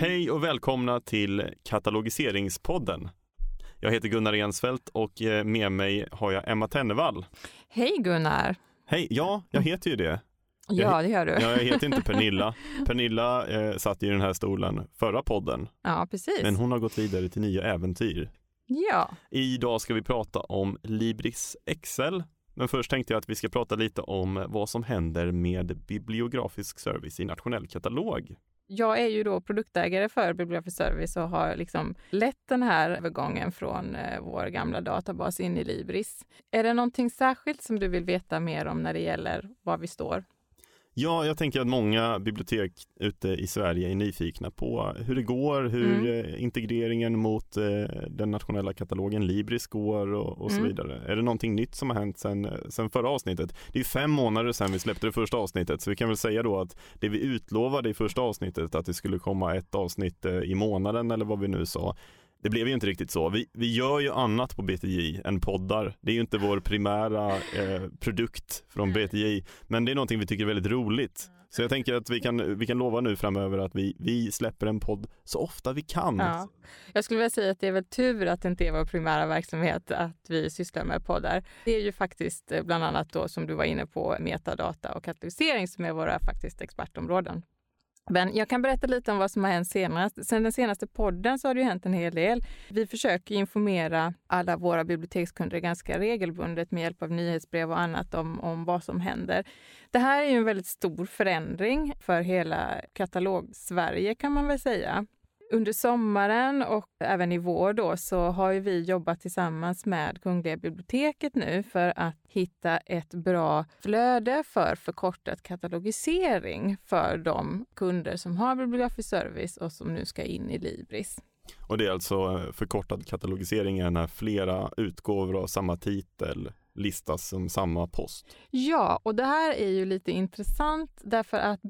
Hej och välkomna till Katalogiseringspodden. Jag heter Gunnar Ensfeldt och eh, med mig har jag Emma Tennevall. Hej Gunnar! Hej, ja, jag heter ju det. Ja, det gör du. Jag heter inte Pernilla. Pernilla eh, satt i den här stolen förra podden, Ja, precis. men hon har gått vidare till nya äventyr. Ja, Idag ska vi prata om Libris Excel. Men först tänkte jag att vi ska prata lite om vad som händer med bibliografisk service i nationell katalog jag är ju då produktägare för Bibliografisk Service och har liksom lett den här övergången från eh, vår gamla databas in i Libris. Är det någonting särskilt som du vill veta mer om när det gäller var vi står? Ja, jag tänker att många bibliotek ute i Sverige är nyfikna på hur det går, hur Mm. eh, integreringen mot eh, den nationella katalogen Libris går och, och så Mm. vidare. Är det någonting nytt som har hänt sen, sen förra avsnittet? Det är fem månader sedan vi släppte det första avsnittet, så vi kan väl säga då att det vi utlovade i första avsnittet, att det skulle komma ett avsnitt eh, i månaden eller vad vi nu sa, det blev ju inte riktigt så. Vi, vi gör ju annat på BTJ än poddar. Det är ju inte vår primära eh, produkt från BTJ, men det är någonting vi tycker är väldigt roligt. Så jag tänker att vi kan, vi kan lova nu framöver att vi, vi släpper en podd så ofta vi kan. Ja. Jag skulle vilja säga att det är väl tur att det inte är vår primära verksamhet att vi sysslar med poddar. Det är ju faktiskt eh, bland annat då som du var inne på metadata och katalogisering som är våra faktiskt expertområden. Men jag kan berätta lite om vad som har hänt senast. Sen den senaste podden så har det ju hänt en hel del. Vi försöker informera alla våra bibliotekskunder ganska regelbundet med hjälp av nyhetsbrev och annat om, om vad som händer. Det här är ju en väldigt stor förändring för hela katalog-Sverige kan man väl säga. Under sommaren och även i vår då så har vi jobbat tillsammans med Kungliga biblioteket nu för att hitta ett bra flöde för förkortad katalogisering för de kunder som har bibliografisk service och som nu ska in i Libris. Och det är alltså eh, förkortad katalogisering är när flera utgåvor av samma titel listas som samma post. Ja, och det här är ju lite intressant därför att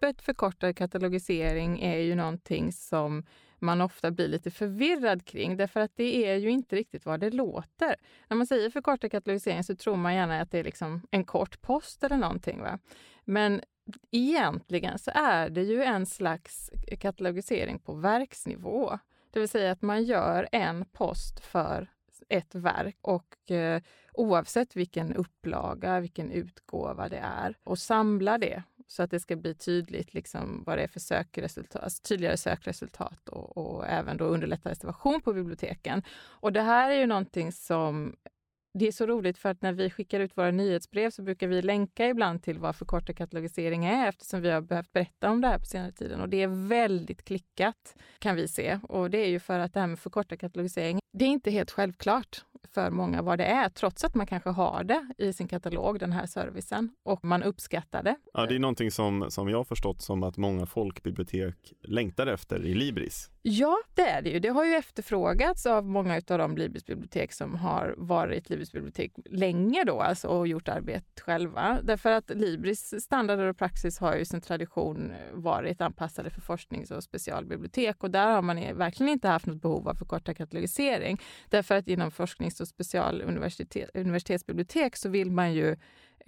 begreppet förkortad katalogisering är ju någonting som man ofta blir lite förvirrad kring därför att det är ju inte riktigt vad det låter. När man säger förkortad katalogisering så tror man gärna att det är liksom en kort post eller någonting. Va? Men egentligen så är det ju en slags katalogisering på verksnivå. Det vill säga att man gör en post för ett verk och eh, oavsett vilken upplaga, vilken utgåva det är och samlar det så att det ska bli tydligt liksom vad det är för sökresultat, alltså tydligare sökresultat och, och även då underlätta reservation på biblioteken. Och det här är ju någonting som det är så roligt för att när vi skickar ut våra nyhetsbrev så brukar vi länka ibland till vad förkortad katalogisering är eftersom vi har behövt berätta om det här på senare tiden. Och det är väldigt klickat kan vi se. Och det är ju för att det här med förkortad katalogisering, det är inte helt självklart för många vad det är, trots att man kanske har det i sin katalog, den här servicen, och man uppskattar det. Ja, det är någonting som, som jag har förstått som att många folkbibliotek längtar efter i Libris. Ja, det är det ju. Det har ju efterfrågats av många av de Libris-bibliotek som har varit Libris-bibliotek länge då, alltså, och gjort arbetet själva. Därför att Libris standarder och praxis har ju sin tradition varit anpassade för forsknings och specialbibliotek och där har man verkligen inte haft något behov av förkortad katalogisering. Därför att inom forsknings och specialuniversitetsbibliotek så vill man ju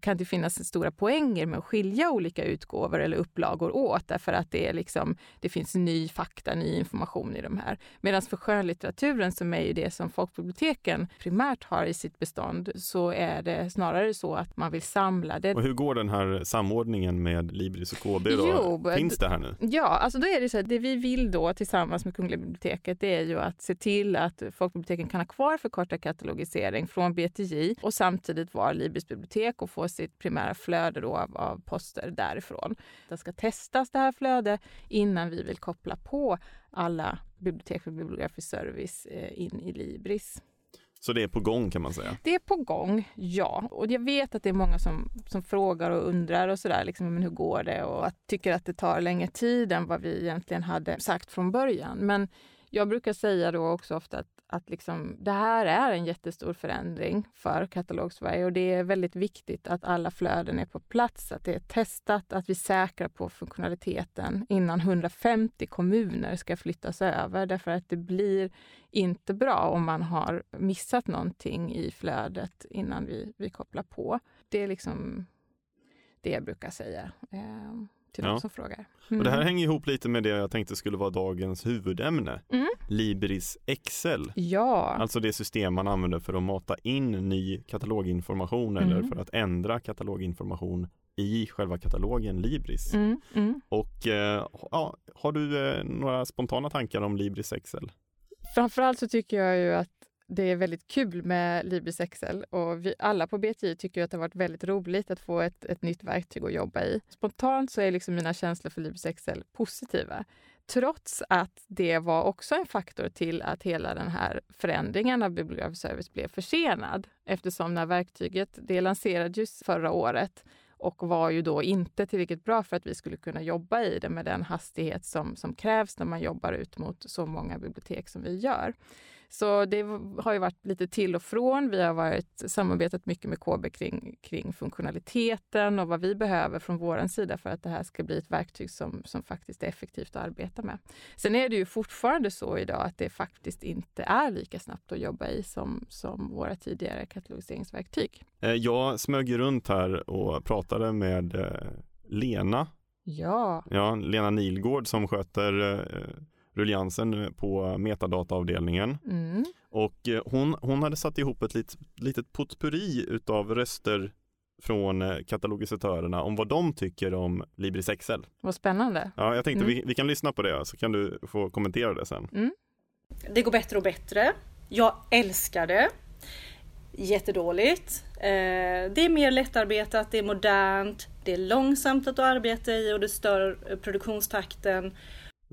kan det finnas stora poänger med att skilja olika utgåvor eller upplagor åt därför att det, är liksom, det finns ny fakta, ny information i de här. Medan för skönlitteraturen som är ju det som folkbiblioteken primärt har i sitt bestånd så är det snarare så att man vill samla det. Och hur går den här samordningen med Libris och KB då? Jo, Finns det här nu? Ja, alltså då är det så att det vi vill då tillsammans med Kungliga biblioteket det är ju att se till att folkbiblioteken kan ha kvar förkortad katalogisering från BTJ och samtidigt vara Libris bibliotek och få sitt primära flöde då av, av poster därifrån. Det ska testas det här flödet innan vi vill koppla på alla bibliotek för bibliografisk service eh, in i Libris. Så det är på gång kan man säga. Det är på gång, ja. Och jag vet att det är många som, som frågar och undrar och sådär, liksom, men hur går det? Och att, tycker att det tar längre tid än vad vi egentligen hade sagt från början. Men jag brukar säga då också ofta att, att liksom, det här är en jättestor förändring för Katalog-Sverige och det är väldigt viktigt att alla flöden är på plats, att det är testat, att vi säkrar på funktionaliteten innan 150 kommuner ska flyttas över. Därför att det blir inte bra om man har missat någonting i flödet innan vi, vi kopplar på. Det är liksom det jag brukar säga. Ehm. Till Ja. de som frågar. Och det här Mm. hänger ihop lite med det jag tänkte skulle vara dagens huvudämne. Mm. Libris Excel. Ja, Alltså det system man använder för att mata in ny kataloginformation eller Mm. för att ändra kataloginformation i själva katalogen Libris. mm, mm. Och eh, ja, har du eh, några spontana tankar om Libris Excel? Framförallt så tycker jag ju att det är väldigt kul med Libris Excel och vi alla på BTI tycker att det har varit väldigt roligt att få ett, ett nytt verktyg att jobba i. Spontant så är liksom mina känslor för Libris Excel positiva. Trots att det var också en faktor till att hela den här förändringen av bibliografisk service blev försenad. Eftersom när verktyget, det lanserades förra året och var ju då inte tillräckligt bra för att vi skulle kunna jobba i det med den hastighet som, som krävs när man jobbar ut mot så många bibliotek som vi gör. Så det har ju varit lite till och från. Vi har varit, samarbetat mycket med KB kring, kring funktionaliteten och vad vi behöver från vår sida för att det här ska bli ett verktyg som, som faktiskt är effektivt att arbeta med. Sen är det ju fortfarande så idag att det faktiskt inte är lika snabbt att jobba i som, som våra tidigare katalogiseringsverktyg. Eh, jag smög runt här och pratade med eh, Lena, Ja, ja, Lena Nilgård som sköter eh, rulliansen på metadataavdelningen. mm. Och eh, hon, hon hade satt ihop ett lit, litet potpurri utav röster från eh, katalogisatörerna om vad de tycker om Libris Excel. vad spännande. Ja, jag tänkte Mm. vi, vi kan lyssna på det så kan du få kommentera det sen. Det går bättre och bättre. Jag älskar det. Jättedåligt. Eh, det är mer lättarbetat, det är modernt, det är långsamt att arbeta i och det stör produktionstakten.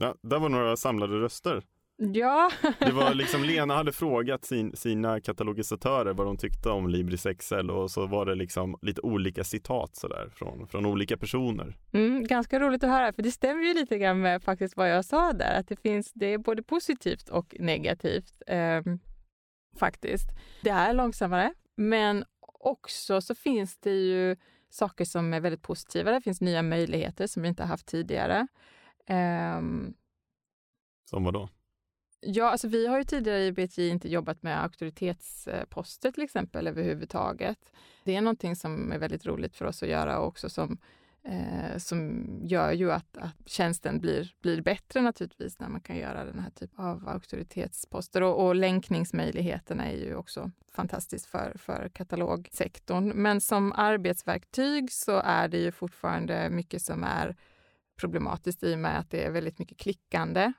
Ja, där var några samlade röster. Ja, Det var liksom Lena hade frågat sin, sina katalogisatörer vad de tyckte om Libris Excel och så var det liksom lite olika citat sådär från, från olika personer. Mm, ganska roligt att höra, för det stämmer ju lite grann med faktiskt vad jag sa där, att det finns, det är både positivt och negativt ehm, faktiskt. Det är långsammare, men också så finns det ju saker som är väldigt positiva. Det finns nya möjligheter som vi inte har haft tidigare. Ehm, Som var då? Ja, alltså vi har ju tidigare i BTI inte jobbat med auktoritetsposter till exempel överhuvudtaget. Det är någonting som är väldigt roligt för oss att göra och också som, eh, som gör ju att, att tjänsten blir, blir bättre naturligtvis när man kan göra den här typen av auktoritetsposter. Och, och länkningsmöjligheterna är ju också fantastiskt för, för katalogsektorn. Men som arbetsverktyg så är det ju fortfarande mycket som är problematiskt i och med att det är väldigt mycket klickande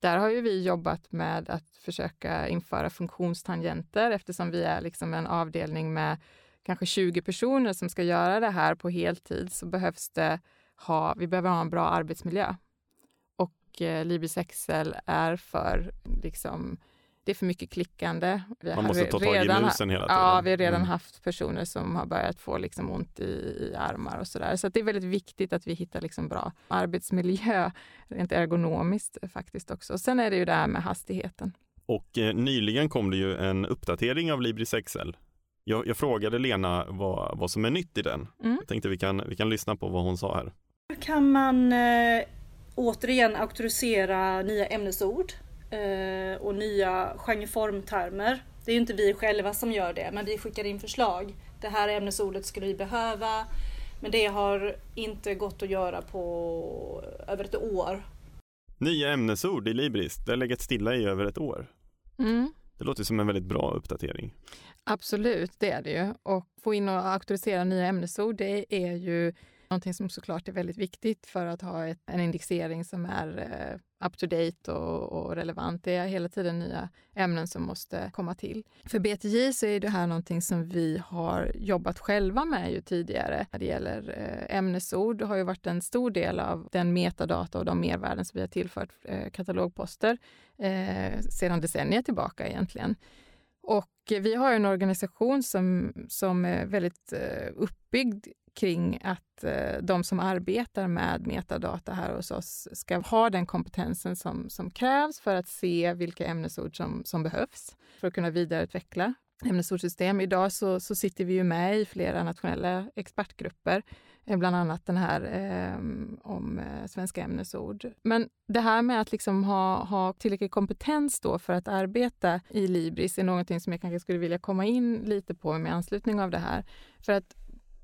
där har ju vi jobbat med att försöka införa funktionstangenter eftersom vi är liksom en avdelning med kanske 20 personer som ska göra det här på heltid så behövs det ha, vi behöver ha en bra arbetsmiljö. Och eh, Libris Excel är för liksom, det är för mycket klickande. Vi Man måste ta tag i musen hela tiden. Ja, vi har redan Mm. haft personer som har börjat få liksom ont i, i armar och sådär. Så att det är väldigt viktigt att vi hittar liksom bra arbetsmiljö, rent ergonomiskt faktiskt också. Och sen är det ju det här med hastigheten. Och eh, nyligen kom det ju en uppdatering av Libris Excel. Jag, jag frågade Lena vad, vad som är nytt i den. Mm. Jag tänkte vi kan, vi kan lyssna på vad hon sa här. Nu kan man eh, återigen auktorisera nya ämnesord eh, och nya genreformtermer. Det är ju inte vi själva som gör det, men vi skickar in förslag. Det här ämnesordet skulle vi behöva, men det har inte gått att göra på över ett år. Nya ämnesord i Libris, det har legat stilla i över ett år. Mm. Det låter som en väldigt bra uppdatering. Absolut, det är det ju. Och få in och auktorisera nya ämnesord, det är ju någonting som såklart är väldigt viktigt för att ha ett, en indexering som är eh, up to date och, och relevant. Det är hela tiden nya ämnen som måste komma till. För BTJ så är det här någonting som vi har jobbat själva med ju tidigare. När det gäller eh, ämnesord det har ju varit en stor del av den metadata och de mervärden som vi har tillfört eh, katalogposter eh, sedan decennier tillbaka egentligen. Och vi har en organisation som, som är väldigt eh, uppbyggd kring att eh, de som arbetar med metadata här hos oss ska ha den kompetensen som, som krävs för att se vilka ämnesord som, som behövs för att kunna vidareutveckla ämnesordssystem. Idag så, så sitter vi ju med i flera nationella expertgrupper, eh, bland annat den här ehm, eh, om svenska ämnesord. Men det här med att liksom ha, ha tillräcklig kompetens då för att arbeta i Libris är någonting som jag kanske skulle vilja komma in lite på med anslutning av det här. För att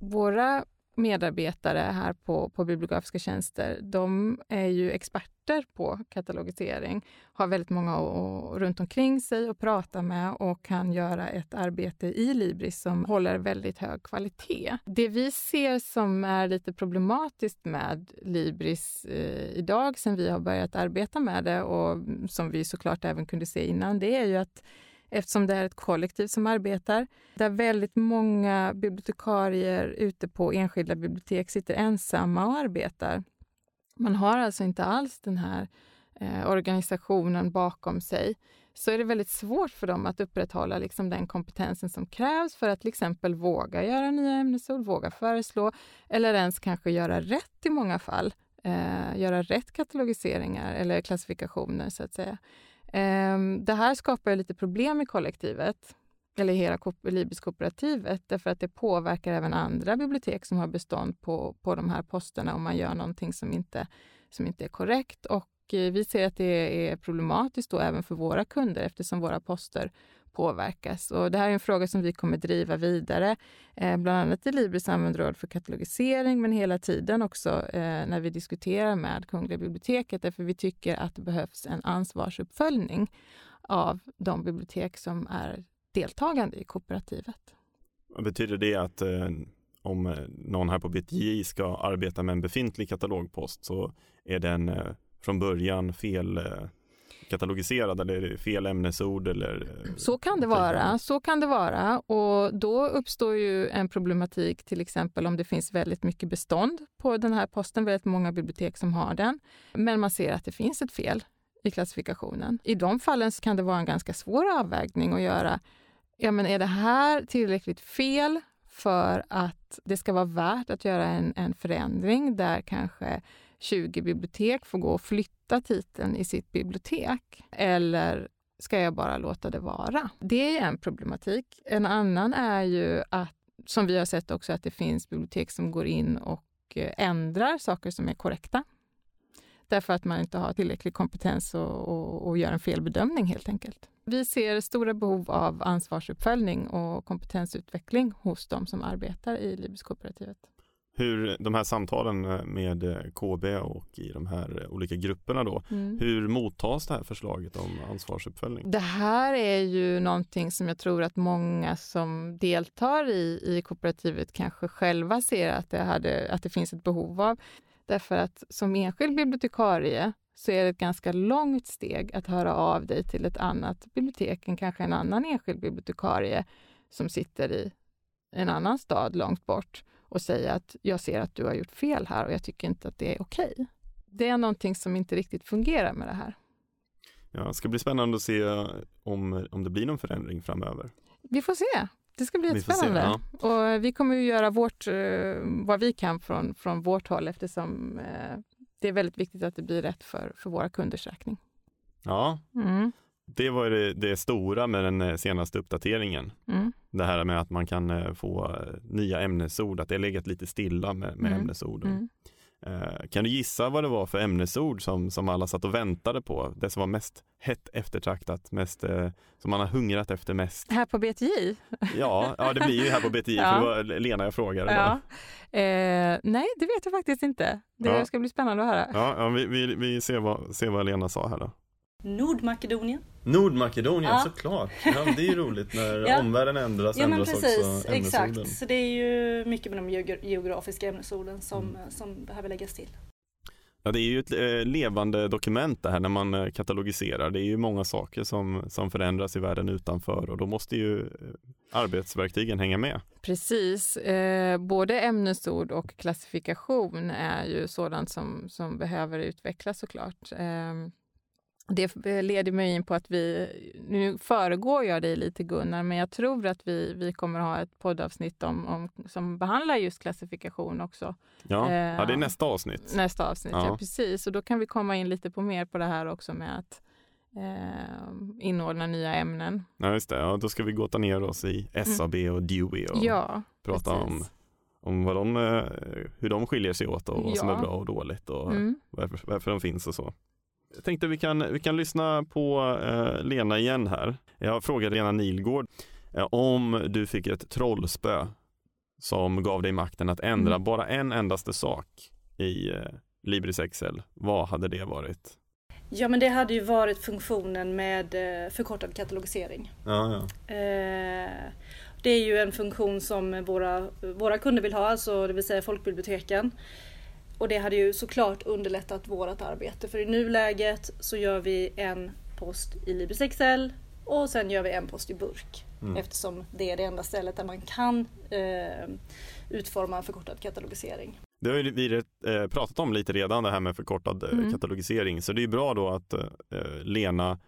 våra medarbetare här på, på bibliografiska tjänster, de är ju experter på katalogisering, har väldigt många och, runt omkring sig att prata med och kan göra ett arbete i Libris som håller väldigt hög kvalitet. Det vi ser som är lite problematiskt med Libris eh, idag, sen vi har börjat arbeta med det och som vi såklart även kunde se innan, det är ju att eftersom det är ett kollektiv som arbetar, där väldigt många bibliotekarier ute på enskilda bibliotek sitter ensamma och arbetar. Man har alltså inte alls den här eh, organisationen bakom sig så är det väldigt svårt för dem att upprätthålla liksom den kompetensen som krävs för att till exempel våga göra nya ämnesord, våga föreslå eller ens kanske göra rätt i många fall. Eh, göra rätt katalogiseringar eller klassifikationer så att säga. Ehm, det här skapar lite problem i kollektivet, eller hela Libyskooperativet, därför att det påverkar även andra bibliotek som har bestånd på, på de här posterna om man gör någonting som inte, som inte är korrekt. Och eh, vi ser att det är problematiskt då även för våra kunder eftersom våra poster påverkas. Och det här är en fråga som vi kommer driva vidare, eh, bland annat i Libris användarråd för katalogisering, men hela tiden också eh, när vi diskuterar med Kungliga biblioteket, därför vi tycker att det behövs en ansvarsuppföljning av de bibliotek som är deltagande i kooperativet. Betyder det att eh, om eh, någon här på BTJ ska arbeta med en befintlig katalogpost så är den eh, från början fel eh, eh, katalogiserad eller fel ämnesord? Eller, så kan det vara. Så kan det vara och då uppstår ju en problematik till exempel om det finns väldigt mycket bestånd på den här posten, väldigt många bibliotek som har den. Men man ser att det finns ett fel i klassifikationen. I de fallen kan det vara en ganska svår avvägning att göra. Ja, men är det här tillräckligt fel för att det ska vara värt att göra en, en förändring där kanske 20 bibliotek får gå och flytta titeln i sitt bibliotek? Eller ska jag bara låta det vara? Det är en problematik. En annan är ju att, som vi har sett också, att det finns bibliotek som går in och eh, ändrar saker som är korrekta. Därför att man inte har tillräcklig kompetens och, och, och gör en felbedömning helt enkelt. Vi ser stora behov av ansvarsuppföljning och kompetensutveckling hos de som arbetar i Libyskooperativet hur de här samtalen eh, med eh, KB och i de här olika grupperna då, mm. hur mottas det här förslaget om ansvarsuppföljning? Det här är ju någonting som jag tror att många som deltar i, i kooperativet kanske själva ser att det, hade, att det finns ett behov av. Därför att som enskild bibliotekarie så är det ett ganska långt steg att höra av dig till ett annat bibliotek än kanske en annan enskild bibliotekarie som sitter i en annan stad långt bort och säga att jag ser att du har gjort fel här och jag tycker inte att det är okej. Okay. Det är någonting som inte riktigt fungerar med det här. Ja, det ska bli spännande att se om, om det blir någon förändring framöver. Vi får se. Det ska bli jättespännande. Ja. Och vi kommer att göra vårt, eh, vad vi kan från, från vårt håll eftersom eh, det är väldigt viktigt att det blir rätt för, för våra kunders räkning. Ja, mm. det var det, det stora med den eh, senaste uppdateringen. Mm. Det här med att man kan eh, få eh, nya ämnesord, att det har legat lite stilla med, med mm. ämnesord. Mm. Uh, kan du gissa vad det var för ämnesord som, som alla satt och väntade på? Det som var mest hett eftertraktat, mest, som man har hungrat efter mest? Här på BTJ? ja, ja, det blir ju här på BTJ, ja. för det var Lena jag frågade. Ja. Uh, nej, det vet jag faktiskt inte. Det ja. ska bli spännande att höra. Ja, ja vi, vi, vi ser, vad, ser vad Lena sa här då. Nordmakedonien. Nordmakedonien, ja. såklart. Ja, det är ju roligt när ja. omvärlden ändras, ja, ändras precis, också ämnesorden. Exakt, så det är ju mycket med de geografiska ämnesorden som, mm. som behöver läggas till. Ja, det är ju ett eh, levande dokument det här när man eh, katalogiserar. Det är ju många saker som, som förändras i världen utanför och då måste ju eh, arbetsverktygen hänga med. Precis. Eh, både ämnesord och klassifikation är ju sådant som, som behöver utvecklas såklart. Eh, det leder mig in på att vi, nu föregår jag dig lite Gunnar, men jag tror att vi, vi kommer ha ett poddavsnitt om, om, som behandlar just klassifikation också. Ja, eh, ja det är nästa avsnitt. Nästa avsnitt, ja. ja. precis. Och då kan vi komma in lite på mer på det här också med att eh, inordna nya ämnen. Ja, just det. Ja, då ska vi gåta ner oss i SAB mm. och DUI och ja, prata om om vad de, eh, hur de skiljer sig åt och vad ja. som är bra och dåligt och mm. varför, varför de finns och så. Jag tänkte vi kan, vi kan lyssna på eh, Lena igen här. Jag frågade Lena Nilgård eh, om du fick ett trollspö som gav dig makten att ändra mm. bara en endaste sak i eh, Libris Excel, vad hade det varit? Ja men det hade ju varit funktionen med eh, förkortad katalogisering. Ja, ja. Det är ju en funktion som våra, våra kunder vill ha, alltså det vill säga folkbiblioteken. Och det hade ju såklart underlättat vårt arbete för i nuläget så gör vi en post i Libris Excel och sen gör vi en post i burk. Mm. Eftersom det är det enda stället där man kan eh, utforma förkortad katalogisering. Det har vi eh, pratat om lite redan det här med förkortad eh, mm. katalogisering så det är bra då att eh, Lena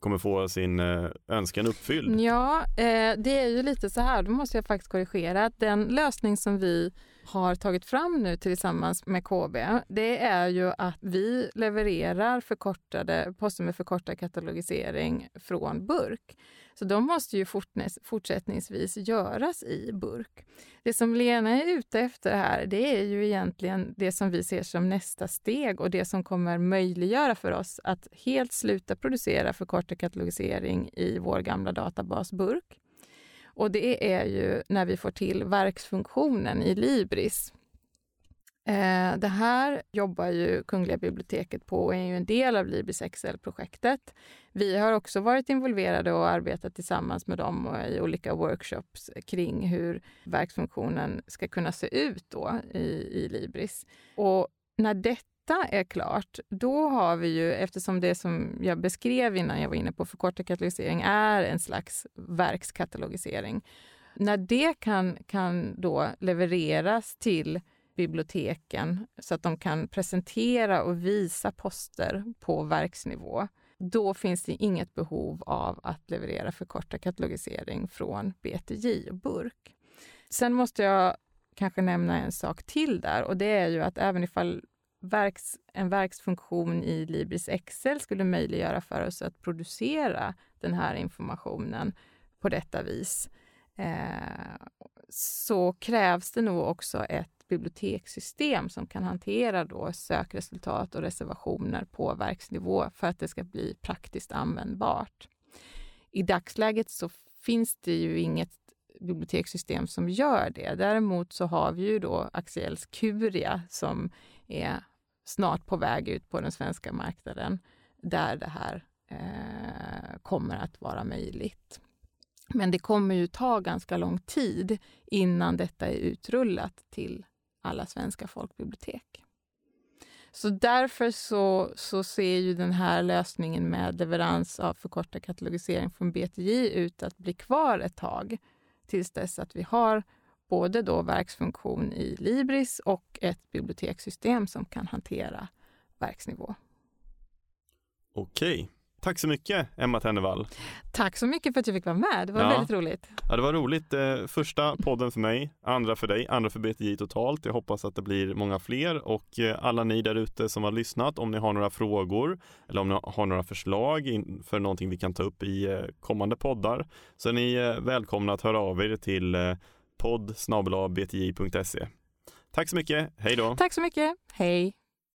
kommer få sin eh, önskan uppfylld. Ja, eh, det är ju lite så här, då måste jag faktiskt korrigera. Den lösning som vi har tagit fram nu tillsammans med KB, det är ju att vi levererar förkortade, poster med förkortad katalogisering från burk. Så de måste ju fortsättningsvis göras i burk. Det som Lena är ute efter här, det är ju egentligen det som vi ser som nästa steg och det som kommer möjliggöra för oss att helt sluta producera förkortad katalogisering i vår gamla databas burk. Och det är ju när vi får till verksfunktionen i Libris. Eh, det här jobbar ju Kungliga biblioteket på och är ju en del av Libris Excel-projektet. Vi har också varit involverade och arbetat tillsammans med dem i olika workshops kring hur verksfunktionen ska kunna se ut då i, i Libris. Och när detta är klart, då har vi ju, eftersom det som jag beskrev innan jag var inne på förkortad katalogisering är en slags verkskatalogisering. När det kan, kan då levereras till biblioteken så att de kan presentera och visa poster på verksnivå, då finns det inget behov av att leverera förkortad katalogisering från BTJ och burk. Sen måste jag kanske nämna en sak till där och det är ju att även ifall verks, en verksfunktion i Libris Excel skulle möjliggöra för oss att producera den här informationen på detta vis, eh, så krävs det nog också ett bibliotekssystem som kan hantera då sökresultat och reservationer på verksnivå för att det ska bli praktiskt användbart. I dagsläget så finns det ju inget bibliotekssystem som gör det. Däremot så har vi ju då Axiels Curia som är snart på väg ut på den svenska marknaden där det här eh, kommer att vara möjligt. Men det kommer ju ta ganska lång tid innan detta är utrullat till alla svenska folkbibliotek. Så därför så, så ser ju den här lösningen med leverans av förkortad katalogisering från BTJ ut att bli kvar ett tag tills dess att vi har både då verksfunktion i Libris och ett bibliotekssystem som kan hantera verksnivå. Okej. Tack så mycket Emma Tennevall. Tack så mycket för att jag fick vara med. Det var ja. väldigt roligt. Ja, det var roligt. Eh, första podden för mig, andra för dig, andra för BTJ totalt. Jag hoppas att det blir många fler och eh, alla ni där ute som har lyssnat, om ni har några frågor eller om ni har några förslag för någonting vi kan ta upp i eh, kommande poddar så är ni välkomna att höra av er till podd. Tack så mycket. Hej då. Tack så mycket. Hej.